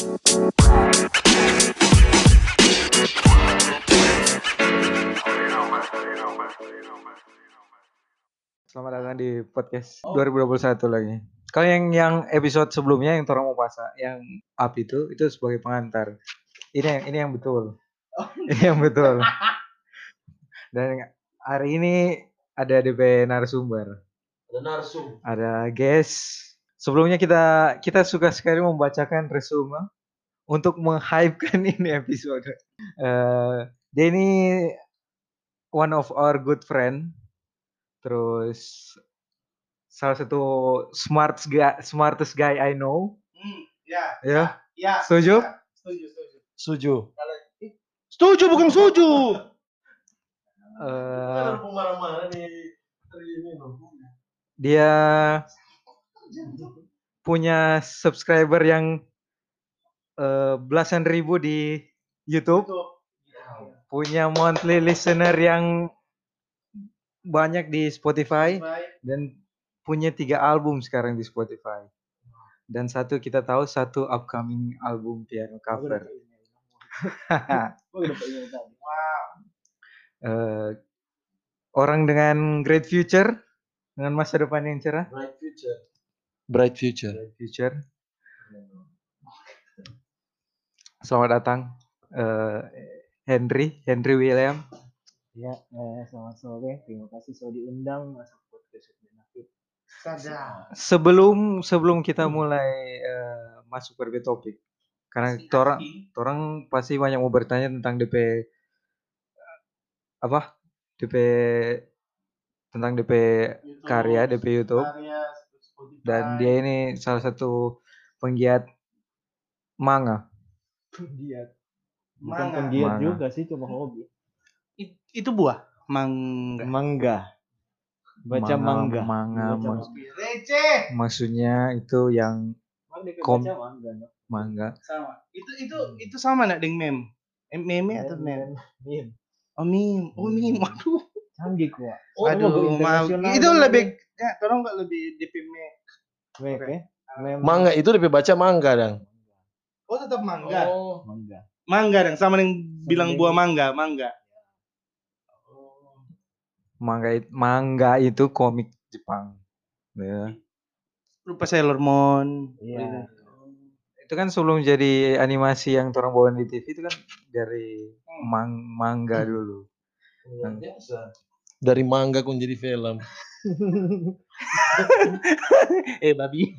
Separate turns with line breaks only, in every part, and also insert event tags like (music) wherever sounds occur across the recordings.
Selamat datang di podcast 2021 lagi. Kalau yang yang episode sebelumnya yang orang mau puasa, yang up itu itu sebagai pengantar. Ini yang ini yang betul. (laughs) Ini yang betul. (laughs) Dan hari ini ada DP narasumber,
Ada narsum.
ada guest. Sebelumnya kita kita suka sekali membacakan resume untuk menghypekan (laughs) ini episode. Eh, dia ini one of our good friend. Terus salah satu smart guy, smartest guy I know.
Hmm, ya,
Ya,
ya.
Setuju?
ya, Setuju, setuju.
Setuju.
Setuju bukan setuju.
eh, dia punya subscriber yang eh, belasan ribu di YouTube, punya monthly listener yang banyak di Spotify dan punya tiga album sekarang di Spotify. Dan satu kita tahu satu upcoming album piano cover. (laughs) Eh, orang dengan great future, dengan masa depan yang cerah.
Bright future. Bright future.
Bright future. Selamat datang eh, Henry, Henry William.
Ya, eh, selamat sore. Terima kasih sudah diundang masuk podcast Benefit.
Sebelum sebelum kita mulai eh, masuk ke topik, karena orang orang pasti banyak mau bertanya tentang DP apa DP tentang DP karya DP YouTube
Karya.
Dan dia ini salah satu penggiat manga.
Penggiat. Bukan
Manga.
penggiat
Manga.
juga sih, cuma hobi.
It- itu buah mangga.
Mangga. Baca mangga.
Manga,
Baca mangga.
Receh.
maksudnya itu yang Kom-
baca mangga, no?
manga.
Sama. Itu itu itu sama nak dengan meme. Em- Meme atau meme?
Meme.
Oh meme. Oh meme. Waduh.
Canggih kuat.
Aduh, maaf.
internasional
Itu lebih ya, tolong nggak lebih DP. Meme, Oke.
Meme.
Mangga itu lebih baca mangga dang.
Oh tetap mangga.
Oh.
Mangga.
Mangga dong, sama yang bilang buah mangga, mangga.
Manga it- manga itu komik Jepang. Ya.
Lupa Sailor Moon.
Iya.
Itu kan sebelum jadi animasi yang orang bawa di TV itu kan dari mang manga dulu.
Luar biasa. Dari mangga kok jadi film.
eh babi.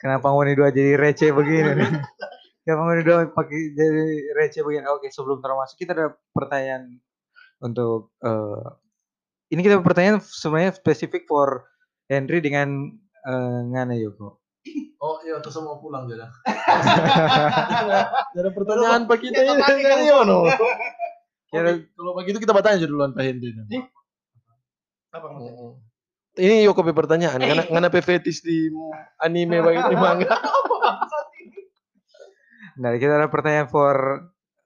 Kenapa Ngoni dua jadi receh begini nih? Kenapa Ngoni dua pakai jadi receh begini? Oke, sebelum termasuk kita ada pertanyaan untuk eh, ini kita pertanyaan sebenarnya spesifik for Henry dengan eh, Ngana Yoko.
Oh iya terus mau pulang jadi. Ada pertanyaan pak kita ini.
kan,
Iya.
Kira
Oke, Kalau begitu kita bertanya aja duluan Pak Hendy.
Apa maksudnya?
Oh. Ini Yoko pe pertanyaan, ngana ngana pe fetis di anime bagi di manga. (laughs)
Nah, kita ada pertanyaan for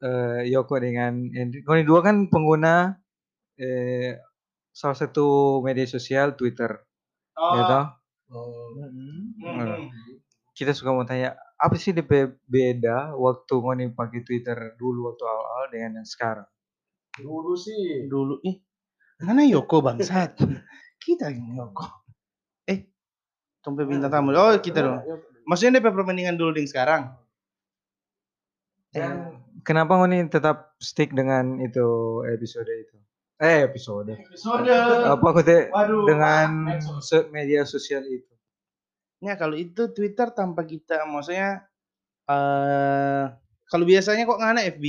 eh, Yoko dengan Henry. Ngoni dua kan pengguna eh, salah satu media sosial Twitter,
Oh.
ya toh?
Oh.
Hmm.
kita suka mau tanya apa sih beda waktu ngoni pakai Twitter dulu waktu awal dengan yang sekarang?
Dulu sih.
Dulu ih. Mana Yoko bangsat? (laughs) kita yang Yoko. Eh, tumpe bintang tamu. Oh, kita dong. Maksudnya DP perbandingan dulu dengan sekarang.
Dan kenapa ngoni tetap stick dengan itu episode itu? Eh episode.
Episode.
Apa aku
Waduh.
dengan media sosial itu?
Ya kalau itu Twitter tanpa kita maksudnya eh kalau biasanya kok ngana FB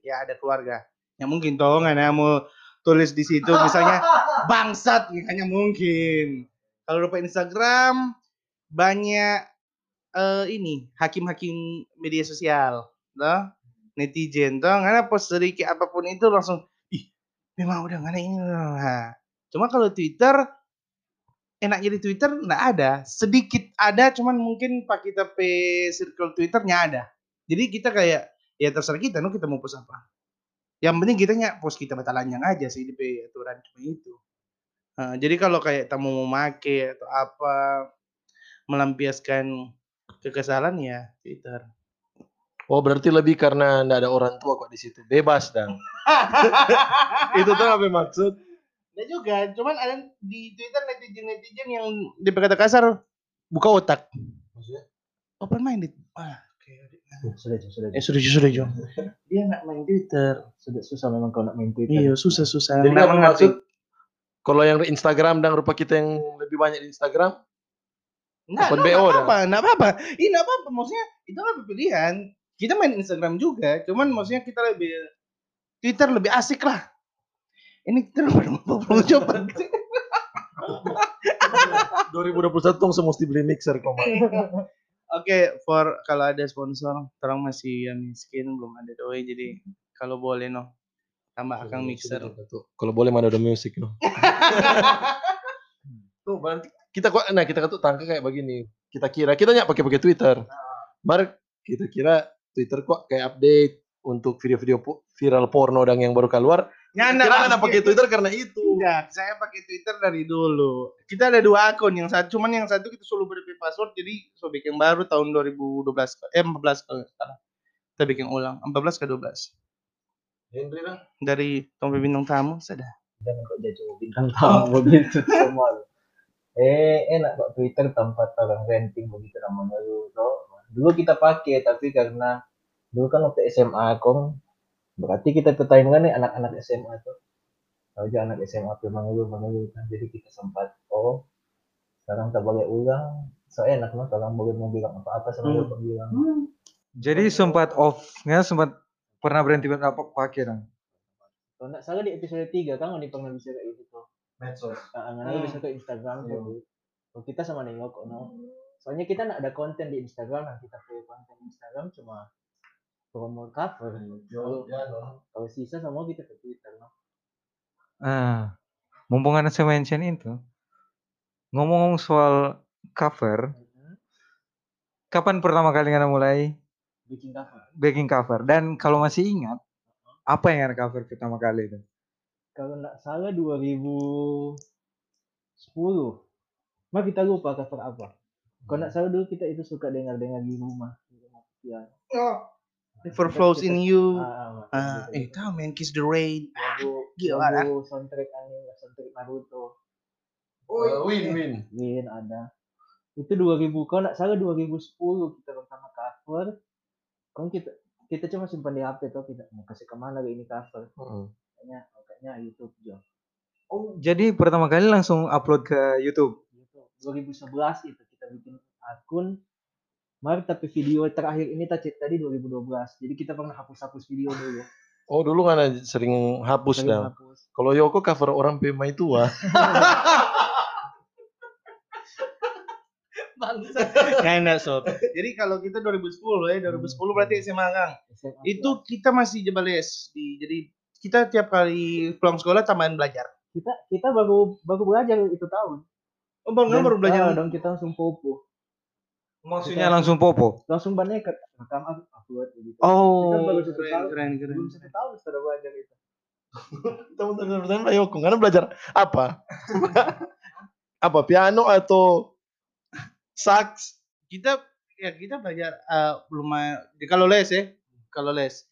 ya ada keluarga. Ya mungkin toh ngana mau tulis di situ misalnya (laughs) bangsat hanya mungkin. Kalau lupa Instagram banyak eh ini hakim-hakim media sosial, toh netizen toh ngana post sedikit apa pun itu langsung ih memang udah ngana ini nah. Cuma kalau Twitter enaknya di Twitter nggak ada sedikit ada cuman mungkin pak kita pe circle Twitternya ada jadi kita kayak ya terserah kita no kita mau post apa yang penting kita nya post kita batalannya aja sih di aturan cuma itu Nah, jadi kalau kayak tamu mau make atau apa melampiaskan kekesalan ya Twitter.
Oh berarti lebih karena ndak ada orang tua kok di situ. Bebas dan. (laughs) itu tuh apa maksud?
Nah juga, cuman ada di Twitter netizen-netizen yang di kata kasar buka otak.
Maksudnya?
Open minded. Ah.
Sudah, Jo, sudah. Jo.
Eh sudah Jo, sudah Jo. (laughs) Dia nggak main Twitter.
Sudah susah memang kalau nak main Twitter.
Iya, susah susah.
Jadi
Nggak
apa maksud? Kalau yang Instagram dan rupa kita yang lebih banyak di Instagram,
Nggak,
Open
nggak
BO dah.
apa-apa, nggak apa-apa. Ini nggak apa-apa. Maksudnya itu kan pilihan. Kita main Instagram juga, cuman maksudnya kita lebih Twitter lebih asik lah. Ini kita (laughs) udah mau coba.
2021 tong semesti beli mixer kok. (laughs)
Oke, for kalau ada sponsor, orang masih yang miskin, belum ada doi, jadi kalau boleh no, tambah akang mixer.
Kalau boleh mana ada musik no. (laughs) Tuh berarti kita kok nah kita tuh tangka kayak begini. Kita kira kita nyak pakai pakai Twitter. Mar kita kira Twitter kok kayak update untuk video-video viral porno dan yang baru keluar.
Nyanda
Kira kan pakai Twitter karena itu.
Tidak, saya pakai Twitter dari dulu. Kita ada dua akun, yang satu cuman yang satu kita selalu beri password, jadi so bikin baru tahun 2012 eh 14 kalau salah. Kita bikin ulang 14 ke 12
Henry dah.
dari Tommy Bintang Tamu sudah.
Jangan kok jadi bintang tamu begitu semua. lo. Eh, enak kok Twitter tempat orang renting begitu namanya dulu. Dulu kita pakai tapi karena dulu kan waktu SMA kong berarti kita pertanyaan nih anak-anak SMA tuh. Tahu aja anak SMA tuh manggil manggil kan jadi kita sempat oh sekarang tak boleh ulang so enak no kalau boleh mau bilang apa-apa sama
Hmm.
dia bilang
Jadi sempat off-nya sempat pernah berhenti apa pakai dong.
kalau nggak salah di episode 3 kan Oni pernah bisa kayak gitu tuh
Medsos.
Nah,
Hmm.
hmm. bisa ke Instagram tuh. Oh, kita sama nengok kok no. Soalnya kita nggak ada konten di Instagram, nah kita punya konten di Instagram cuma promo cover. Kalau
Ya,
kalau sisa semua kita ke Twitter no.
Ah, mumpung ada saya mention itu, ngomong soal cover, kapan pertama kali anda mulai
Bikin cover.
baking cover? Dan kalau masih ingat, apa yang anda cover pertama kali itu?
Kalau nggak salah 2010. Mah kita lupa cover apa. Kalau nggak salah dulu kita itu suka dengar-dengar di rumah. Di rumah ya.
Oh, River flows in you.
Ah, ah,
Ah, eh tahu man Kiss the Rain.
lagu,
gila,
lagu soundtrack anime, soundtrack Naruto.
Oh, win win.
Win ada. Itu 2000 kalau nggak salah 2010 kita pertama cover. Kan kita kita cuma simpan di HP tuh kita mau kasih ke mana ke ini cover.
Heeh.
Kayaknya kayaknya YouTube Jo.
Oh, jadi pertama kali langsung upload ke YouTube.
YouTube 2011 itu kita bikin akun. Mari tapi video terakhir ini tadi tadi 2012. Jadi kita pernah hapus-hapus video dulu.
Oh dulu kan sering hapus
Sering
dah.
hapus.
Kalau Yoko cover orang PMI tua.
Nggak enak sob. Jadi kalau kita 2010 ya, 2010 berarti SMA Kang. Itu kita masih jebales di jadi kita tiap kali pulang sekolah tambahan belajar.
kita kita baru baru belajar itu tahun.
Oh, bang,
Dan-
baru belajar.
ah, dan kita langsung popo.
Maksudnya langsung popo.
Langsung banyak rekam up- upload gitu. Kita
Oh,
baru satu
keren,
tahun.
keren, keren.
Belum satu tahun sudah belajar itu. (laughs)
Teman-teman pertanyaan Pak Yoko, karena belajar apa? (laughs) apa piano atau sax?
Kita ya kita belajar eh, lumayan kalau les ya. Kalau les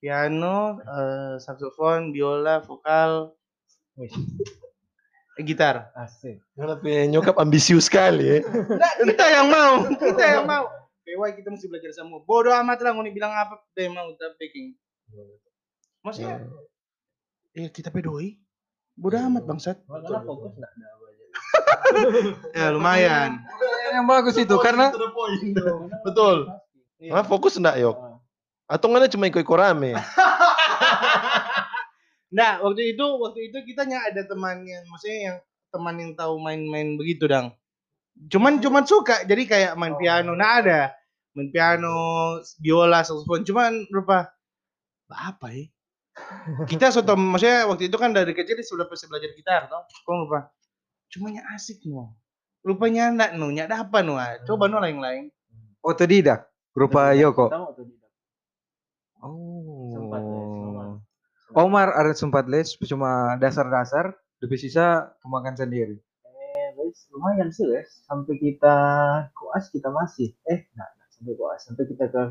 piano, eh, saksofon, biola, vokal, gitar.
asik.
Karena pe- nyokap ambisius sekali ya.
Nah, kita yang mau, kita yang mau. PY kita mesti belajar semua. Bodoh amat lah mau bilang apa, dia mau kita baking. Maksudnya, eh kita pedoi. Bodoh amat bangsat.
Karena fokus enggak ada belajar. (laughs)
Ya lumayan.
yang bagus itu karena
Betul. Nah, fokus enggak Yok?
Ah.
Atau nggak cuma ikut-ikut rame? (laughs)
Nah, waktu itu waktu itu kita ada teman yang maksudnya yang teman yang tahu main-main begitu dang. Cuman cuman suka jadi kayak main
Oh.
piano. Nah ada main piano, biola, saxophone. Cuman rupa apa ya? Kita suatu (laughs) maksudnya waktu itu kan dari kecil sudah bisa belajar gitar, tau? Kok lupa? Nya asik no. Rupanya enggak no, nya ada apa no? ah. Coba no lain-lain.
otodidak berupa Yoko.
Otodidak.
Oh.
Sempat les, Omar.
Omar ada sempat les cuma dasar-dasar, lebih sisa kembangkan sendiri.
Eh, baru lumayan sih wes sampai kita koas kita masih eh nggak nggak sampai koas sampai kita ke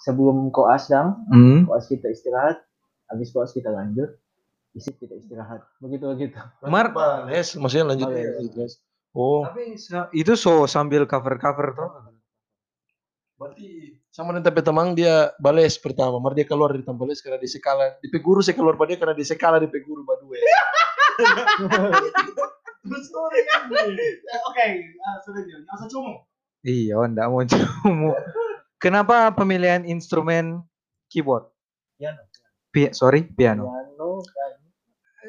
sebelum koas dang
Hmm.
koas kita istirahat habis koas kita lanjut isi kita istirahat begitu begitu
Mar,
Bales, maksudnya lanjut
Bales.
guys. Oh,
tapi itu so sambil cover cover tuh.
berarti sama dengan tapi teman dia bales pertama, mar dia keluar dari tambales karena di sekala di peguru saya keluar pada dia karena di sekala di peguru badue. Terus
Oke, ah, sudah cuma.
Iya, ndak mau cuma. Kenapa pemilihan instrumen keyboard?
Piano.
Pi sorry, piano.
piano kan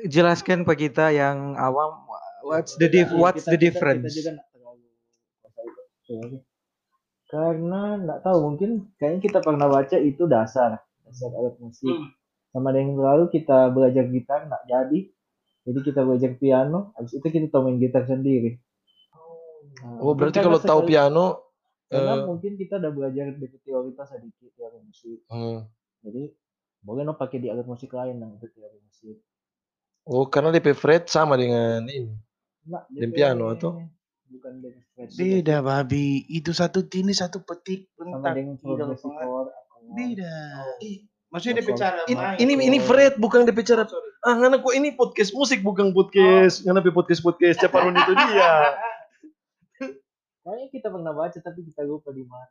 Jelaskan ke kita yang awam what's the dif
Iya,
what's
kita-
the
kita-
difference?
kita juga karena nggak tahu mungkin kayaknya kita pernah baca itu dasar dasar alat musik
Hmm.
sama dengan lalu kita belajar gitar nggak jadi jadi kita belajar piano habis itu kita tahu main gitar sendiri Nah,
Oh, berarti kalau tahu
sekali-
piano
karena
eh,
mungkin kita udah belajar dari teoritas sedikit teori musik
hmm.
jadi boleh no pakai di alat musik lain yang itu teori musik
Oh, karena DP fret sama dengan ini. Dan
DP
piano atau?
Bukan dari fret
Beda babi, itu satu tini satu petik
sama dengan
Beda.
Oh.
Maksudnya dia bicara
In-
main.
ini ini fret bukan DP cara. Ah, ngana kok ini podcast musik bukan podcast. Ngana pe podcast podcast Caparun itu dia. (laughs)
Kayaknya kita pernah baca tapi kita lupa di mana.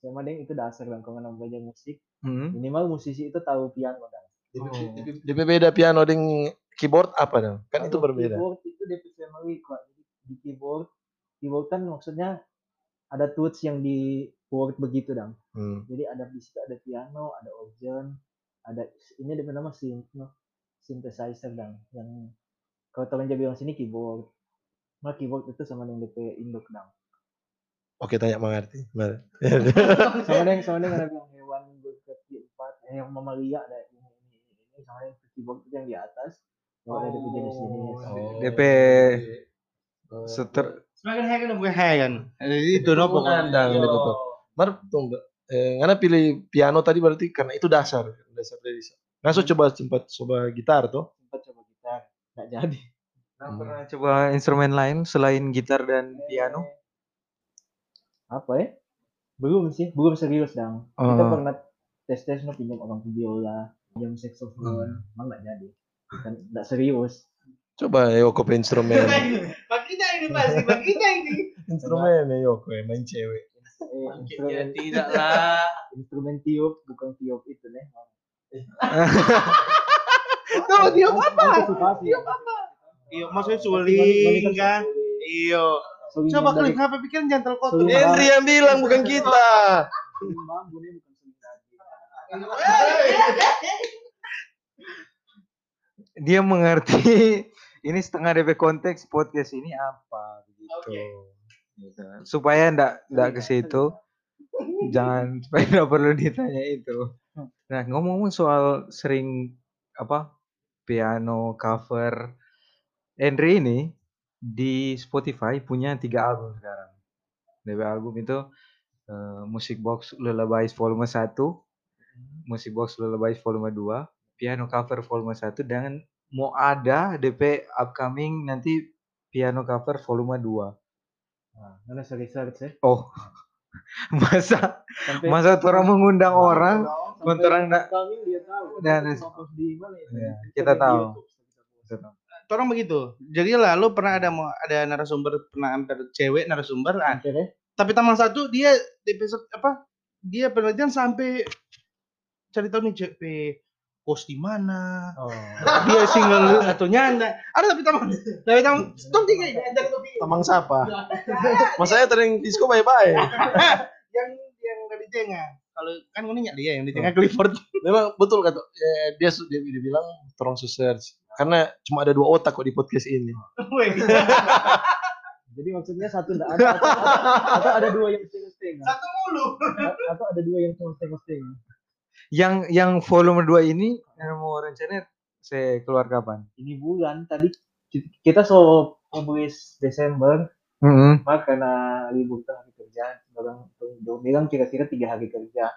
Sama dengan itu dasar kan kalau nggak belajar musik
Hmm.
minimal musisi itu tahu piano kan.
DP, DP beda piano dengan keyboard apa dong? Kan itu
Kalau
berbeda.
Keyboard itu DP family kok. Jadi di keyboard keyboard kan maksudnya ada tools yang di board begitu dong.
Hmm.
Jadi ada di situ ada piano, ada organ, ada ini ada nama synth, no? synthesizer dong. Yang kalau teman jadi bilang sini keyboard. Nah keyboard itu sama dengan DP induk dong.
Oke, tanya mengerti. (laughs)
Sama dengan sama dengan ada bilang hewan berkaki empat eh, yang mamalia ada ini ini ini, ini sama dengan keyboard itu yang di atas oh, ada DP jenis jenis
Oh.
DP seter
Semakin hack kan bukan hack kan. Jadi itu no
Iya.
gitu. Mar, tunggu. Eh, ngana pilih piano tadi berarti karena itu dasar, dasar dari. Nggak coba sempat coba gitar tuh.
sempat coba gitar nggak jadi
Nah, pernah coba instrumen lain selain gitar dan piano?
apa ya belum sih belum serius dong kita
Oh.
pernah tes tes no pinjam orang biola pinjam saxophone emang nggak jadi kan nggak serius
Coba Yoko pe instrumen. (laughs)
Pak kita ini pasti, Pak kita ini.
instrumen ya Yoko ya, main cewek.
eh,
Ya
instrumen
tidak lah.
instrumen tiup bukan tiup itu nih (laughs)
Tuh, tiup
apa tiup
Iya, maksudnya suling kan. Iya. Coba klik HP pikiran jangan terkotor.
Henry yang bilang bukan kita.
bambu nih bukan suling tadi
Dia mengerti ini setengah DP konteks podcast ini apa begitu.
Oke.
Gitu. Supaya ndak ndak ke situ. (laughs) Jangan supaya ndak perlu ditanya itu. Nah, ngomong-ngomong soal sering apa piano cover Henry ini di Spotify punya tiga album sekarang. DP album itu eh, Music Box Lullabies Volume 1, Music Box Lullabies Volume 2, Piano Cover Volume 1 dan mau ada DP upcoming nanti Piano Cover Volume 2.
nah karena research ya?
Oh. (laughs) masa
sampai
masa orang mengundang orang
sampai
kontorang nggak
kami dia tahu.
Dan-
dia fokus di mana ya? Di
kita
YouTube,
tahu.
Orang begitu. Jadi lalu pernah ada mau ada narasumber pernah hampir cewek narasumber? Ah,
Akhirnya
tapi taman satu dia di episode apa? Dia penelitian sampai cari tahu nih CP kos di mana?
Oh.
Dia single atau nyanda? Ada tapi taman tapi taman stop tiga ada tapi
Tamang siapa? Masanya tering disco bye-bye. (laughs)
yang yang dari tengah kalau kan gue nanya dia yang di tengah Clifford
Memang betul kata eh, dia dia, dia bilang tolong search. Karena cuma ada dua otak kok di podcast ini. (laughs) (laughs)
Jadi maksudnya satu enggak ada atau, atau, atau ada dua yang setengah-setengah
satu mulu.
Atau ada dua yang cuma setengah-setengah
Yang yang volume 2 ini yang mau rencana saya keluar kapan?
ini bulan tadi ki- kita so publish Desember
Mm-hmm.
maka karena libur hari kerja orang bilang kira-kira tiga hari kerja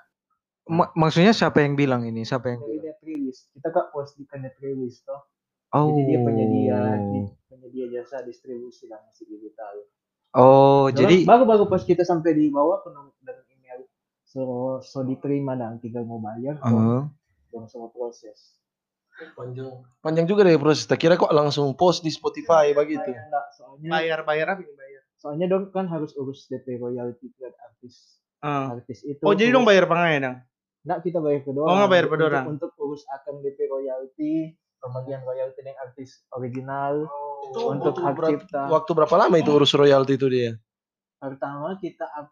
Ma- maksudnya siapa yang bilang ini? Siapa yang
dari
bilang?
net release kita kak post di net release toh
Oh.
jadi dia penyedia di penyedia jasa distribusi dan musik digital.
Oh, jadi
baru-baru pas kita sampai di bawah email so so diterima dan tinggal mau bayar
Oh.
dan semua proses.
Panjang. Panjang juga deh proses. Tak kira kok langsung post di Spotify begitu.
Bayar enggak, soalnya
Bayar bayar apa ini bayar?
soalnya dong kan harus urus DP royalty ke artis
Ah.
artis itu.
Oh jadi dong bayar pangai dong?
Enggak kita bayar ke
Oh, nggak bayar ke
Untuk-
dorang.
Untuk, urus akan DP royalty, pembagian royalty dengan artis original.
Itu
Untuk hak cipta.
waktu berapa lama itu urus royalty itu dia?
Pertama kita up,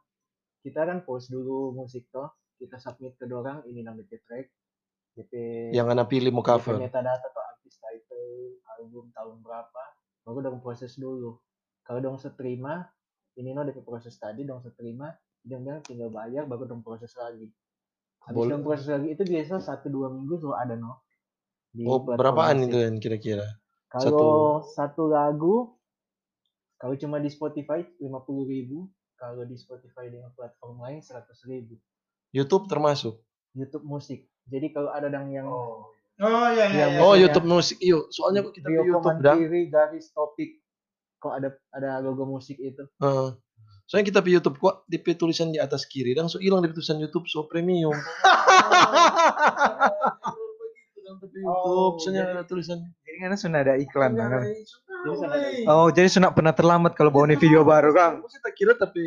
kita kan post dulu musik toh, kita submit ke dorang ini namanya DP track. DP
Yang anak pilih mau cover.
metadata tuh artis title, album tahun berapa, baru dong proses dulu. Kalau dong seterima, ini no DP proses tadi dong seterima, bilang tinggal bayar baru dong proses lagi. Habis
Boleh.
dong proses lagi itu biasa satu dua minggu tuh ada no. Di
Oh, berapaan itu yang kira-kira?
Kalau satu lagu, kalau cuma di Spotify 50.000 ribu, kalau di Spotify dengan platform lain 100.000 ribu.
YouTube termasuk.
YouTube musik. Jadi kalau ada yang yang
Oh iya iya.
Yang
iya.
Oh,
Biasanya-
YouTube musik. Yuk, soalnya kok kita di YouTube dah.
kiri garis topik kok ada ada logo musik itu.
Heeh. Soalnya kita di YouTube kok DP tulisan di atas kiri dan so hilang di tulisan YouTube so premium. (laughs) YouTube, soalnya ada tulisan.
jadi kan sudah ada iklan kan? Oh, jadi sudah pernah terlambat kalau bawa video baru kan?
Aku sih tak kira tapi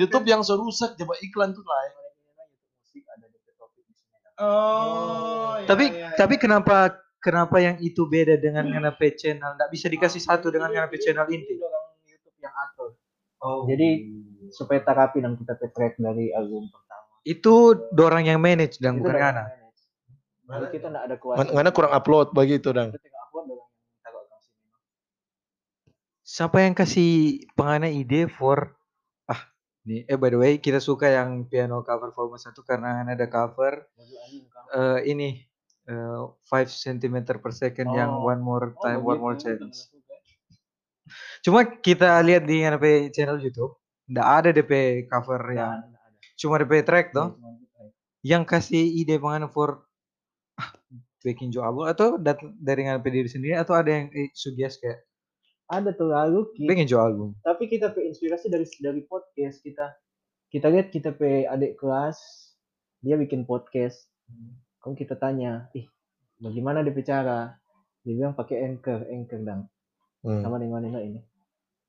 YouTube yang so rusak coba iklan tuh lain.
YouTube musik ada di topik di sini.
Oh. iya,
Tapi
iya, iya.
tapi kenapa kenapa yang itu beda dengan P channel? Nggak bisa dikasih satu dengan P channel inti.
YouTube yang atur. Jadi supaya tak rapi dan kita track dari album pertama.
Itu dorang yang manage dan bukan.
Jadi kita enggak ada kuasa.
Man- Ngana kurang upload begitu dang.
Kita tinggal upload orang yang taruh akun sini.
Siapa yang kasih pengana ide for ah nih eh by the way kita suka yang piano cover volume 1 karena ada cover eh ini eh 5 cm per second yang
Oh.
one more
Oh,
time one more
begitu,
chance.
suka.
Cuma kita lihat di NP channel YouTube, nggak ada DP cover yang
Nggak ada.
cuma DP track toh.
Di track.
Yang kasih ide pengen for ah, bikin jo album atau dat dari NP diri sendiri atau ada yang eh, suggest kayak
Ada tuh lagu ki-
bikin jo album.
tapi kita pe inspirasi dari dari podcast kita. Kita lihat kita pe adik kelas dia bikin podcast. Kalau kita tanya, ih bagaimana dia bicara? Dia bilang pakai anchor, anchor dan
Hmm.
sama dengan ini ini.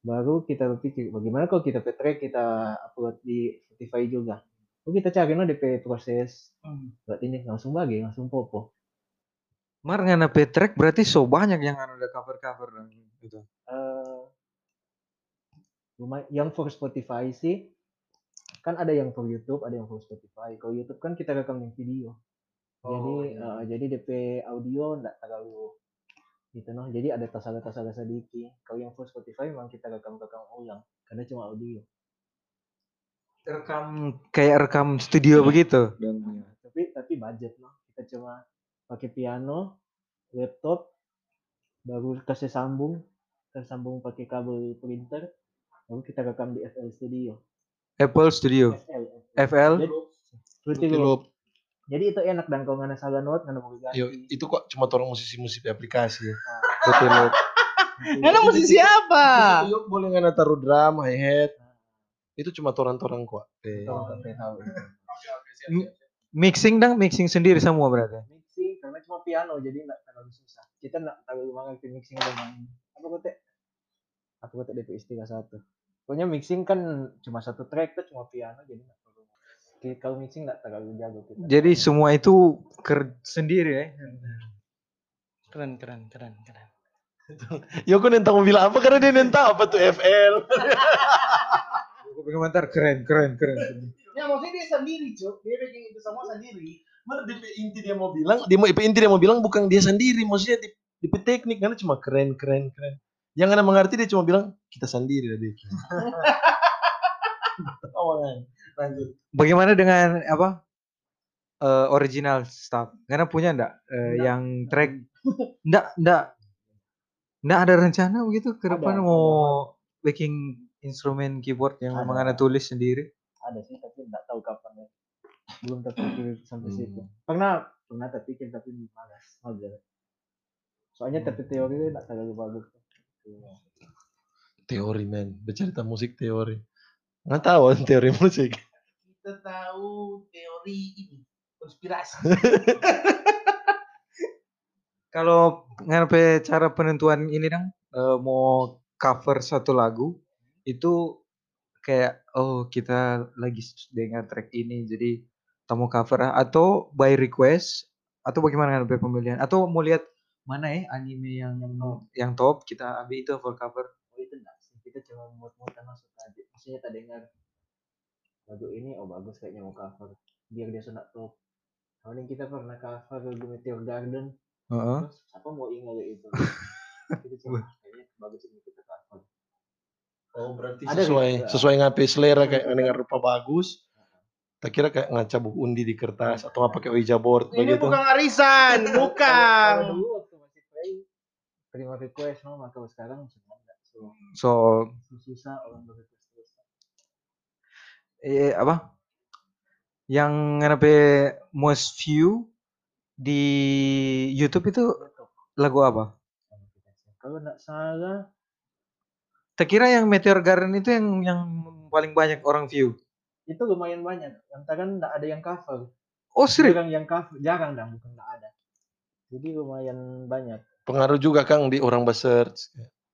Baru kita berpikir bagaimana kalau kita pe track kita upload di Spotify juga. Oh kita cari no DP proses
Hmm.
buat ini langsung bagi langsung popo.
Mar ngana P track berarti so banyak yang anu ada cover-cover dan gitu.
eh lumayan yang for Spotify sih kan ada yang for YouTube, ada yang for Spotify. Kalau YouTube kan kita rekam yang video. jadi eh, jadi DP audio enggak terlalu gitu noh. Jadi ada tasala-tasala sedikit. Kalau yang for Spotify memang kita rekam-rekam ulang karena cuma audio.
Rekam kayak rekam studio begitu.
Tapi tapi budget noh. Kita cuma pakai piano, laptop, baru kasih sambung, tersambung pakai kabel printer, baru kita rekam di FL Studio.
Apple Studio,
FL.
FL.
Jadi, Fruity
Fruity
Loop.
Loop.
Jadi itu enak dan kalau nggak salah note nggak mau ganti.
Yo, itu kok cuma orang musisi-musisi aplikasi.
Fruity Loop.
Ngana musisi apa?
Yuk boleh ngana taruh drum, hi hat. Itu cuma toran-toran kok. Eh.
Nggak?
Mixing dong, mixing sendiri semua berarti.
Cuma piano jadi nggak terlalu susah. Kita nggak terlalu mengerti mixing dan main. Apa kote? Apa kote DP istilah satu. Pokoknya mixing kan cuma satu track tuh cuma piano jadi nggak terlalu. Ki- Kalau mixing nggak terlalu jago kita.
Jadi semua itu ker sendiri ya.
Keren keren keren keren. (laughs)
Yo kok nentang mau bilang apa karena dia nentang apa tuh FL.
Komentar keren, keren, keren.
Ya maksudnya dia sendiri cuk. Dia bikin itu semua sendiri.
Mana DP inti dia mau bilang, dia mau inti dia mau bilang bukan dia sendiri, maksudnya di DP teknik karena cuma keren keren keren. Yang anda mengerti dia cuma bilang kita sendiri tadi. (laughs) oh. Lanjut.
Bagaimana dengan apa? eh, original stuff. Karena punya enggak eh, yang track enggak enggak enggak ada rencana begitu ke depan
Ada,
mau bikin instrumen keyboard yang memang anda tulis sendiri?
Ada sih tapi nggak tahu kapan ya. Belum terpikir sampai
Hmm.
situ. Pernah pernah terpikir tapi malas. Mager. Soalnya
Hmm.
tapi teori nggak terlalu bagus.
Teori men, bercerita musik teori. Nggak tahu (laughs) teori musik.
Kita tahu teori ini konspirasi. (laughs)
Kalau ngapain cara penentuan ini dong eh, mau cover satu lagu itu kayak oh kita lagi dengar track ini jadi kita mau cover ah, atau by request atau bagaimana kan pemilihan atau mau lihat mana ya anime yang yang, yang top kita ambil itu for cover?
Oh itu enggak sih. Kita cuma muat-muatan masuk aja. Maksudnya tak dengar lagu ini oh bagus kayaknya mau cover. Biar dia sudah top Paling kita pernah cover lagu Meteor Garden.
Heeh.
terus siapa mau ingat itu (laughs) kita cuma "Ah, kayaknya bagus ini kita cover.
Oh berarti
Ada
sesuai
juga.
sesuai ngapain selera kayak mendengar rupa bagus. Tak kira kayak ngacabuk undi di kertas atau nggak pakai Ouija board
Ini
begitu.
bukan arisan, bukan.
terima request no maka sekarang sudah enggak so
so
susah orang berequest terus
eh, apa yang ngapain most view di YouTube itu lagu apa?
kalau enggak salah
Tak kira yang Meteor Garden itu yang yang paling banyak orang view.
Itu lumayan banyak lantaran enggak ada yang cover
Oh serius?
jarang yang cover jarang dah bukan enggak ada jadi lumayan banyak
Pengaruh juga Kang di orang search.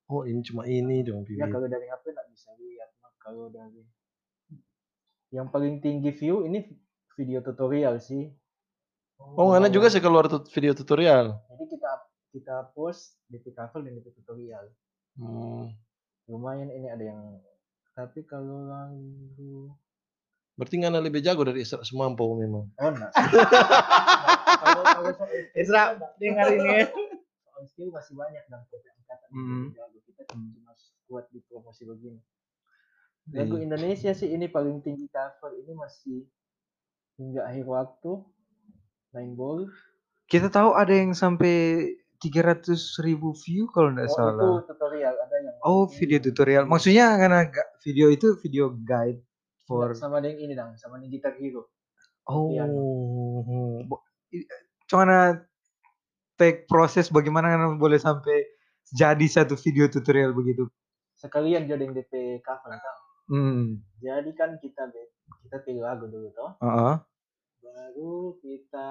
Oh ini cuma ini dong
ya
view.
kalau dari HP enggak bisa lihat kalau dari yang paling tinggi view ini video tutorial sih
Oh ngana juga sih keluar tut- video tutorial.
jadi kita kita post DP cover dan DP tutorial
Hmm.
lumayan ini ada yang tapi kalau lagu
Berarti ngana lebih jago dari Isra Semampo memang. (laughs)
oh skill (laughs)
Isra,
enggak.
dengar ini ya. (laughs)
soal skill masih banyak dan angkatan
Hmm.
yang jago kita cuma kuat di promosi begini lagu
Iya.
Indonesia sih ini paling tinggi cover ini masih hingga akhir waktu main ball
Kita tahu ada yang sampai 300 ribu view kalau nggak
oh itu
salah.
tutorial ada yang
Oh video tutorial. Maksudnya karena video itu video guide for.
sama yang ini dong sama yang gitar hero
Oh.
piano.
Cuman take proses bagaimana kan boleh sampai jadi satu video tutorial begitu.
sekalian jadi DP cover kan
Hmm.
jadi kan kita kita pilih lagu dulu toh
Heeh.
baru kita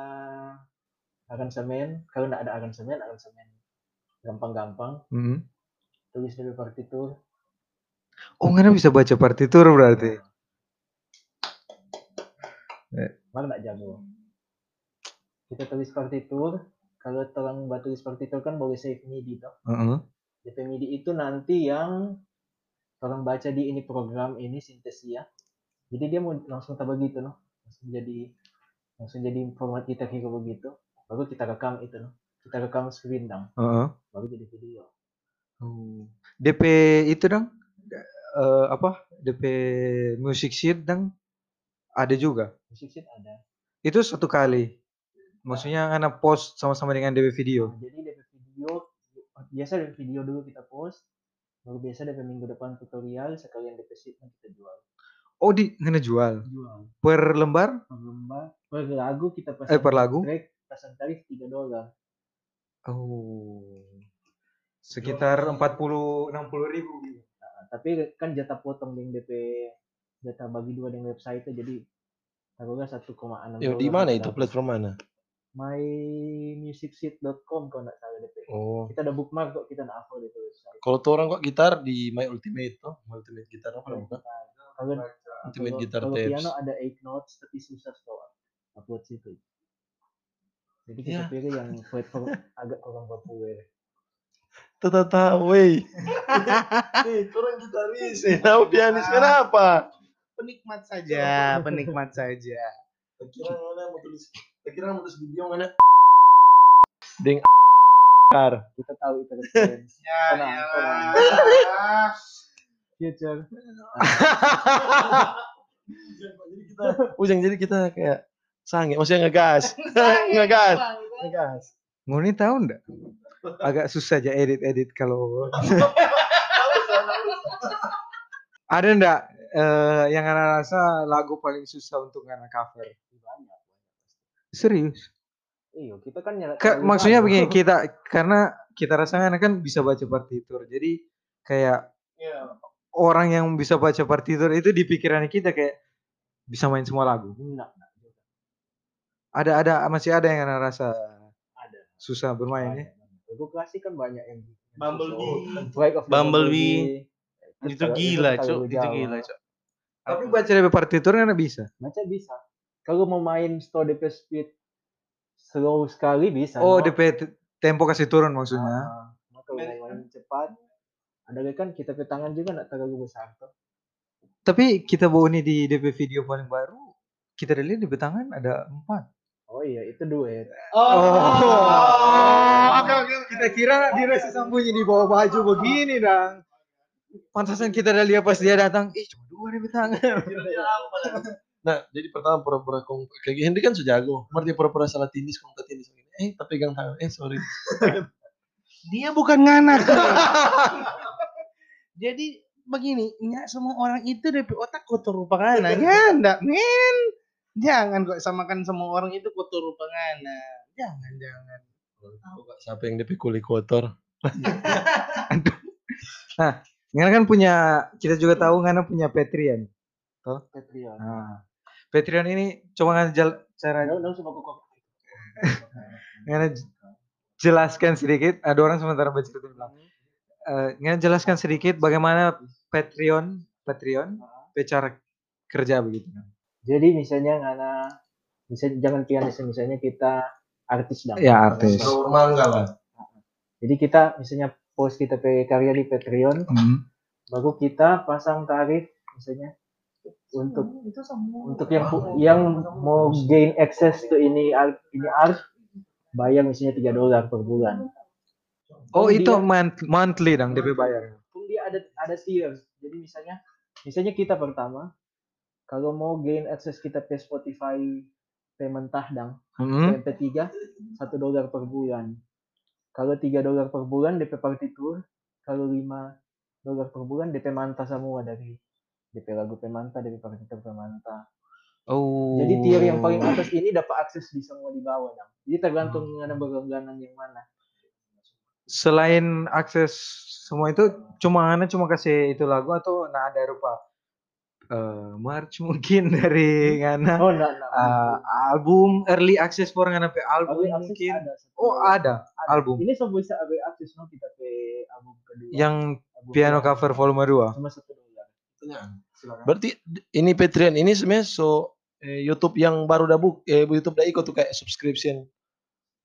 aransemen kalau nggak ada aransemen aransemen gampang-gampang
Hmm.
tulis dari partitur
Oh, nggak bisa baca partitur berarti.
Malah nggak jago? Kita tulis partitur. Kalau orang buat tulis partitur kan boleh save MIDI toh.
Heeh.
DP MIDI itu nanti yang orang baca di ini program ini Synthesia jadi dia mau langsung tak begitu noh. Langsung jadi langsung jadi format kita hero begitu baru kita rekam itu noh. Kita rekam screen dong.
Heeh.
baru jadi video.
Oh. DP itu dong? Eh, apa? DP music sheet dong ada juga.
sheet ada
Itu satu kali. Maksudnya karena post sama-sama dengan DP video.
Nah, jadi DP video biasa DP video dulu kita post baru biasa DP minggu depan tutorial sekalian DP sheetnya kita jual
Oh, di ngena jual
jual
per lembar?
per lembar per lagu kita pasang
Eh, per lagu?
track pasang tarif 3 dolar
Oh. Sekitar 40 60 ribu.
Nah, tapi kan jatah potong yang DP jatah bagi dua dengan website jadi taruhlah 1,6
Yo,
dolar
di mana itu platform mana?
mymusicseat.com kalau nggak salah DP
Oh.
kita ada bookmark kok kita nggak hafal DP website
Kalau tuh orang kok gitar di My Ultimate tuh, My Ultimate Gitar apa
Kalau
bukan?
kalau
Ultimate
kalau
Tapes.
piano ada 8 notes tapi susah store upload situ jadi kita
Ya.
pilih yang platform (laughs) agak kurang populer
Tata tahu, weh. (laughs) Nih, orang gitaris, eh, tahu pianis kenapa?
Penikmat saja, penikmat saja.
Kira mana mau tulis, kira mau tulis video mana? Deng kar.
kita tahu itu referensi (laughs)
Ya,
tenang. future
jadi kita, ujang jadi kita kayak sange, maksudnya ngegas, (laughs) ngegas, ngegas.
Ngoni tahu ndak? Agak susah aja edit-edit kalau (laughs) ada ndak eh, yang anda rasa lagu paling susah untuk anda cover?
banyak
Serius?
iya kita kan nyala
Ka- maksudnya begini (laughs) kita karena kita rasakan kan bisa baca partitur. Jadi kayak orang yang bisa baca partitur itu di pikiran kita kayak bisa main semua lagu.
Enggak, enggak.
Ada ada masih ada yang rasa
Ada.
susah bermain ya.
Lagu klasik kan banyak yang
Bumblebee. Bumblebee.
Bumblebee.
Itu gila, Cok. Itu gila, Cok.
Tapi baca dari partitur kan bisa.
Baca bisa. Kalau mau main slow DP speed slow sekali bisa.
Oh,
no?
DP te- tempo kasih turun maksudnya.
Ah, nah, kalau mau main cepat ada kan kita ke tangan juga nggak terlalu besar tuh.
Tapi kita bawa ini di DP video paling baru, kita lihat di tangan ada empat.
Oh iya itu duet.
Oke, oke.
Kita kira dia rasa sambunyi di bawah baju begini dong. Pantasan kita udah lihat pas dia datang, ih cuma dua di tangan.
Nah, jadi pertama pura-pura kong kayak gini Henry kan sejago. Kemarin dia pura-pura salah tindis kong ke tindis. Eh, tapi pegang tangan. Eh, sorry.
Dia bukan nganak. (laughs) Jadi begini, nggak semua orang itu dari otak kotor rupa ngana. (laughs) Ya, enggak, men. Jangan kok samakan semua orang itu kotor rupa ngana. Jangan, jangan.
Siapa yang DP kulit kotor? (laughs)
Ngana kan punya, kita juga tahu Ngana punya Patreon.
Patreon.
Nah, Patreon ini coba Ngana jel- cara
kok. (laughs)
Ngana jelaskan sedikit. Ada orang sementara baca itu bilang. Eh, Ngana jelaskan sedikit bagaimana Patreon, Patreon, cara kerja begitu.
Jadi misalnya ngana misalnya jangan pianis misalnya kita artis dah.
Ya artis.
Mangga lah.
Jadi kita misalnya post kita pe karya di Patreon,
Hmm.
baru kita pasang tarif misalnya untuk untuk yang pu- yang mau gain access ke ini art ini art bayar misalnya 3 dolar per bulan.
Oh itu month- monthly dong DP bayar.
Pun dia ada ada tier. Jadi misalnya misalnya kita pertama kalau mau gain access kita ke Spotify payment tahdang
Hmm.
MP3 1 dolar per bulan. Kalau 3 dolar per bulan DP partitur, kalau 5 dolar per bulan DP manta semua dari DP lagu pemanta, DP partitur pemanta.
Oh.
Jadi tier yang paling atas ini dapat akses di semua di bawah dong. Jadi tergantung ada berlangganan yang mana.
selain akses semua itu cuma cuma kasih itu lagu atau nah ada rupa eh merch mungkin (laughs) dari Ngana
Oh, enggak, enggak.
eh, album early access for Ngana pe album
Early
mungkin.
ada.
Oh ada
Ada.
album
Ini semua bisa early access no kita ke album kedua.
yang
Album
piano
kedua.
cover volume 2.
cuma satu dolar.
Silakan. Berarti ini Patreon ini sebenarnya so eh, YouTube yang baru dah buk eh YouTube dah ikut tuh kayak subscription.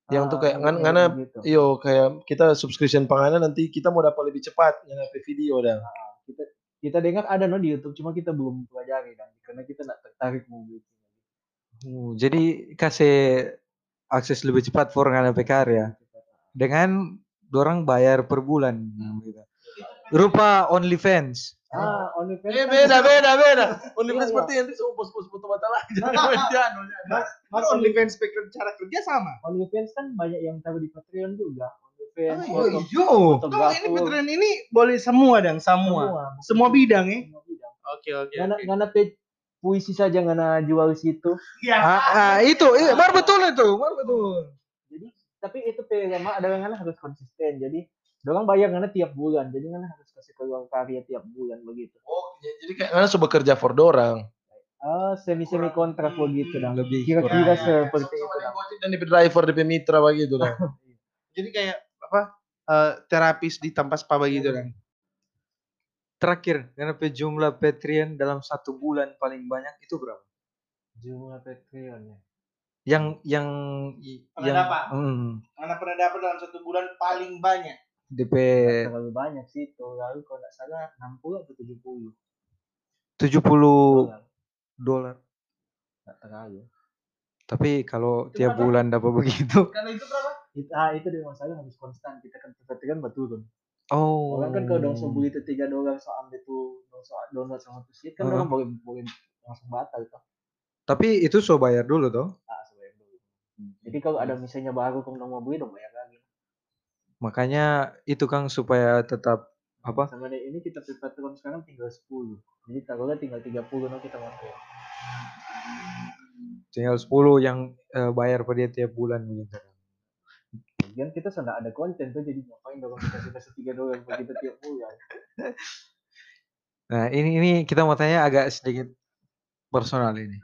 Yang tuh kayak ngan ngana
gitu.
iyo kayak kita subscription panganan nanti kita mau dapat lebih cepat dapat video dah.
kita kita dengar ada no di YouTube cuma kita belum pelajari kan karena kita nggak tertarik mau bikin.
Oh, jadi kasih akses lebih cepat for Ngana pe karya dengan dorang bayar per bulan gitu. Rupa OnlyFans.
Ah, OnlyFans.
Eh
kan
beda beda beda. OnlyFans
Iya,
seperti yang semua pos-pos foto mata lah.
Kan OnlyFans speaker cara kerja sama.
OnlyFans kan banyak yang taruh di Patreon juga. OnlyFans,
Oh,
foto,
iyo.
Tuh,
fotografer,
ini Patreon ini boleh semua dong, semua. Semua bidang ya.
Semua bidang.
Oke, oke.
Ngana ngana pe puisi saja ngana jual situ.
Ya.
Ah, ah, itu, iya, baru betul itu, baru betul.
Jadi tapi itu pe lama ada ngana harus konsisten. Jadi Dorang bayar ngana tiap bulan, jadi ngana harus kasih keluar karya tiap bulan begitu.
Oh, jadi kayak ngana sudah bekerja for dorang.
Ah, semi semi kontrak begitu dah.
Lebih
Kira-kira
kurang.
seperti itu dah.
Dan di driver di mitra begitu dah. (laughs)
Jadi kayak apa? eh, terapis di tempat spa begitu kan.
Terakhir, karena jumlah Patreon dalam satu bulan paling banyak itu berapa?
Jumlah Patreon ya.
Yang yang
Pernah
yang
dapat?
hmm,
Mana pernah dapat dalam satu bulan paling banyak?
DP
terlalu banyak sih itu. Lalu kalau nggak salah 60 atau 70
70
dolar.
dolar.
Nggak terlalu.
Tapi kalau tiap
berapa?
bulan dapat begitu.
Kalau itu berapa?
Itu, ah, itu dia masalah harus konstan. Kita kan Patreon betul kan.
Oh.
Orang kan kalau dong so beli itu 3 dolar so ambil tuh dong so download sama tuh shit kan orang boleh boleh langsung batal itu.
Tapi itu so bayar dulu toh.
Ah, sebayar dulu. Jadi kalau ada misalnya baru kamu mau beli dong bayar lagi.
Makanya itu Kang supaya tetap apa?
Sama deh, ini kita Patreon sekarang tinggal 10. Jadi taruhlah tinggal 30 no kita pakai.
Tinggal 10 yang eh, bayar per dia tiap bulan begitu.
Lagian kita sudah ada konten tuh jadi ngapain dong kita kasih kasih tiga dolar begitu tiap bulan.
Nah, ini ini kita mau tanya agak sedikit personal ini.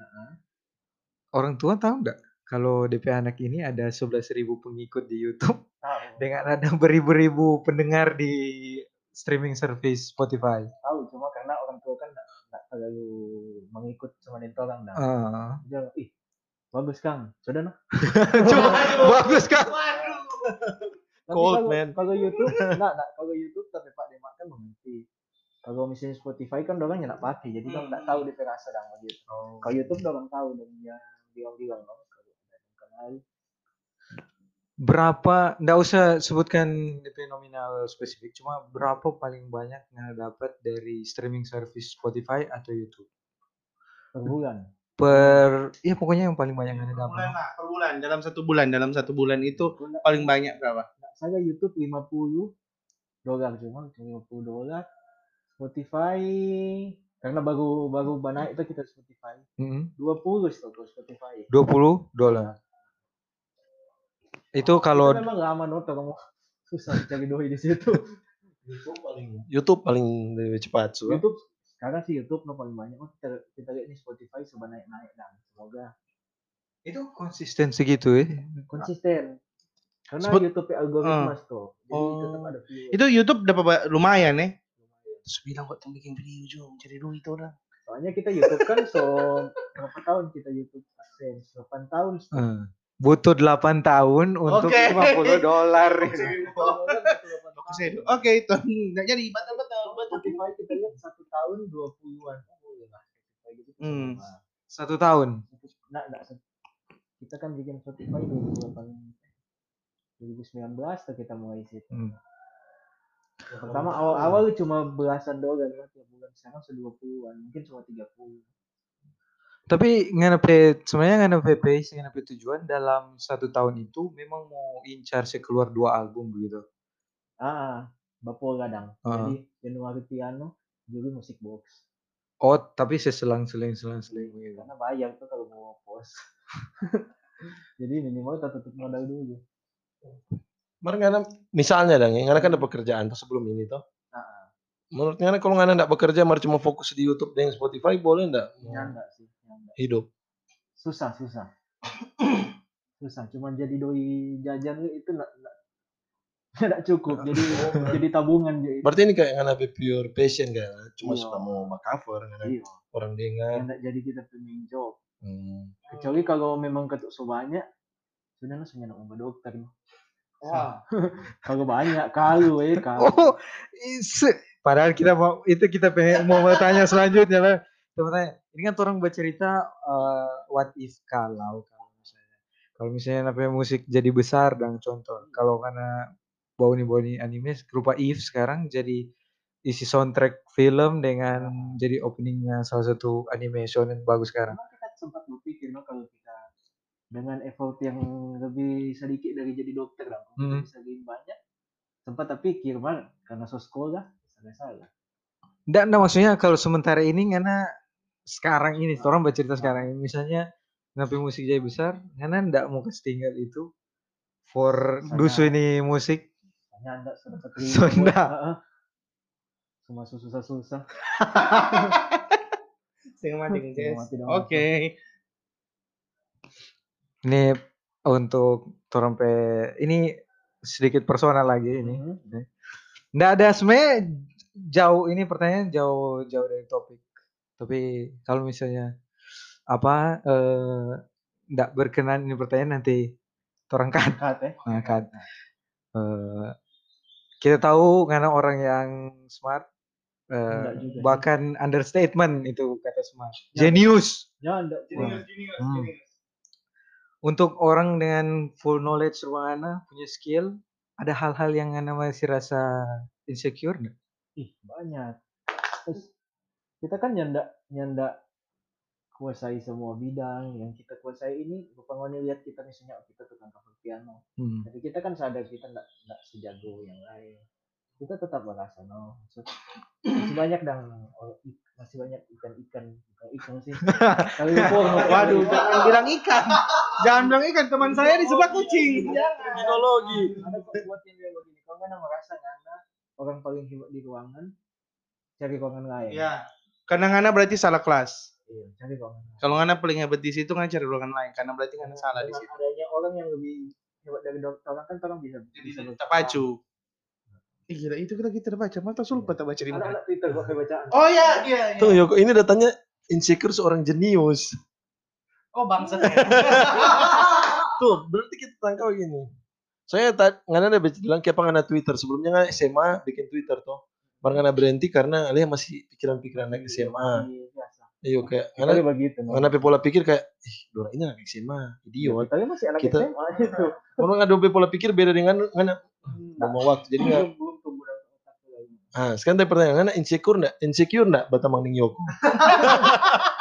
Orang tua tahu nggak kalau DP anak ini ada 11.000 pengikut di YouTube
Tahu.
dengan ada beribu-ribu pendengar di streaming service Spotify.
Tahu cuma karena orang tua kan nggak terlalu mengikut sama orang dah.
Ah.
Dia ih bagus kang, sudah nah. (laughs)
Cuma bagus kan?
Cold,
kalau,
man.
Kalau YouTube, enggak, enggak. Kalau YouTube tapi Pak Demak kan mengerti. Kalau misalnya Spotify kan orang nggak pakai, jadi kan nggak tahu dia rasa dan begitu. Kalau YouTube orang tahu dan dia bilang-bilang. Kalau ada yang kenal,
Berapa, nggak usah sebutkan DP nominal spesifik, cuma berapa paling banyak yang dapat dari streaming service Spotify atau YouTube?
per bulan.
Per, ya pokoknya yang paling banyak yang
Per bulan
dapat.
lah, per bulan dalam satu bulan dalam satu bulan itu
nggak-
paling banyak berapa?
salah YouTube 50 dolar cuma 50 dolar. Spotify karena baru baru naik itu kita Spotify
Mm-mm.
20 setahu Spotify.
20 dolar. Itu kalau
Kita memang lama nonton kamu (laughs) susah cari doi di situ.
YouTube paling YouTube paling lebih cepat so.
YouTube sekarang sih YouTube no paling banyak. Oh, kita kita lihat nih Spotify coba naik naik dan semoga
itu konsisten segitu ya.
konsisten. Karena
Spot-
YouTube ya algoritma tuh. Jadi
Oh.
tetap ada view.
Itu YouTube dapat lumayan ya. Terus bilang kok tuh bikin video juga cari duit orang.
Soalnya kita YouTube kan so berapa tahun kita YouTube AdSense? 8 tahun.
Eh, butuh 8 tahun untuk
Oke.
50 dolar.
Oke, oke itu nggak jadi batal
Spotify kita lihat satu tahun 20-an. Oh, ya lah. Gitu.
Hmm.
Satu tahun.
Nah, nah, kita kan bikin Spotify 2008 2019 tuh kita mulai situ.
Hmm.
Pertama awal-awal cuma belasan dolar kan tiap bulan. Sekarang sudah 20-an, mungkin cuma 30.
Tapi nganepe sebenarnya nganepe pace, nganepe tujuan dalam satu tahun itu memang mau incar sekeluar dua album begitu.
Ah, Bapo kadang.
Ah.
Jadi Januari piano, Juli musik box.
Oh, tapi seselang-seling selang-seling begitu.
Karena bayar tuh kalau mau post. (laughs) Jadi minimal kita tutup modal dulu.
Mar ngana misalnya dong, ngana kan ada pekerjaan tuh sebelum ini tuh.
Ah,
Menurut ngana kalau ngana enggak bekerja, mar cuma fokus di YouTube dan Spotify boleh enggak
nyanda sih, nyanda.
hidup?
Susah, susah. (coughs) susah, cuma jadi doi jajan itu enggak (laughs) enggak enggak cukup. Jadi jadi tabungan jadi.
Berarti ini kayak ngana pure passion kan, cuma
Iya.
suka mau cover ngana
Iya,
orang dengar.
enggak jadi kita main job.
Hmm.
Kecuali kalau memang ketuk so banyak, sudah nyenak sama dokter.
Wah.
Kalau (laughs) banyak, kalau eh (laughs) kalau.
Oh, is- padahal kita mau itu kita pengen mau bertanya selanjutnya lah. Mau tanya, ini kan orang bercerita eh, what if kalau kalau misalnya kalau misalnya namanya musik jadi besar dan contoh kalau karena bau nih bau nih anime berupa if sekarang jadi isi soundtrack film dengan jadi openingnya salah satu anime shonen bagus sekarang.
Kita sempat berpikir no, kalau kita dengan effort yang lebih sedikit dari jadi dokter lah,
Hmm.
bisa gain banyak. Sempat tapi pikir mal karena so sekolah, salah salah.
Nggak, nggak, maksudnya kalau sementara ini karena sekarang ini, orang bercerita sekarang ini, misalnya ngapain musik jadi besar, karena nggak mau kasih tinggal itu for
Misalnya-
dusu ini musik.
Hanya anda sudah satu
Sudah.
Cuma susah-susah. (laughs)
Setengah mati guys. Oke.
Ini untuk orang pe ini sedikit personal lagi ini.
Mhm.
Nggak ada sebenarnya jauh ini pertanyaan jauh jauh dari topik. Tapi kalau misalnya apa eh nggak berkenan ini pertanyaan nanti orang kan
eh.
ngangkat. Eh, kita tahu karena orang yang smart eh,
Enggak juga sih.
bahkan understatement itu kata smart.
Ya.
Genius.
Ya, anda.
Junior, junior,
Hmm. Untuk orang dengan full knowledge ruangan punya skill, ada hal-hal yang Anda masih rasa insecure nggak?
Ih, banyak. Terus kita kan nyanda nyanda kuasai semua bidang yang kita kuasai ini bukan hanya lihat kita misalnya kita tukang cover piano
Hmm.
tapi kita kan sadar kita nggak nggak sejago yang lain kita tetap merasa no maksud masih banyak dan oh, masih banyak ikan ikan bukan ikan sih (laughs) kali
Waduh, jangan bilang ikan. Jangan bilang ikan teman saya di sebelah kucing. Jangan.
Kriminologi.
ada kok buat yang bilang begini kalau nggak merasa karena orang paling hebat di ruangan cari ruangan lain
Ya. Karena ngana berarti salah kelas.
Iya cari ruangan
Kalau ngana paling hebat di situ ngana cari ruangan lain karena berarti ngana salah di situ.
adanya orang yang lebih hebat dari dokter orang kan orang bisa bisa
Kita pacu. Ih, gila itu kita kita baca mata sulpa tak baca di mana.
Twitter kok bacaan
Oh iya, iya, iya.
Tuh Yoko ini datanya insecure seorang jenius.
Oh bangsa. (laughs)
Tuh berarti kita tangkap begini. Saya tak nggak ada bilang kayak ngana Twitter sebelumnya nggak SMA bikin Twitter tuh. Baru ngana berhenti karena alih masih pikiran-pikiran anak SMA.
Iya
kayak karena
begitu.
Karena pola pikir kayak ih Dora ini anak SMA, idiot.
Iya, tapi masih anak
kita,
SMA itu.
Orang ada pola pikir beda dengan kan nah. mau waktu jadi
enggak
Ah, sekarang tadi anak insecure enggak? Insecure enggak Batamang Ning Yoko? (laughs)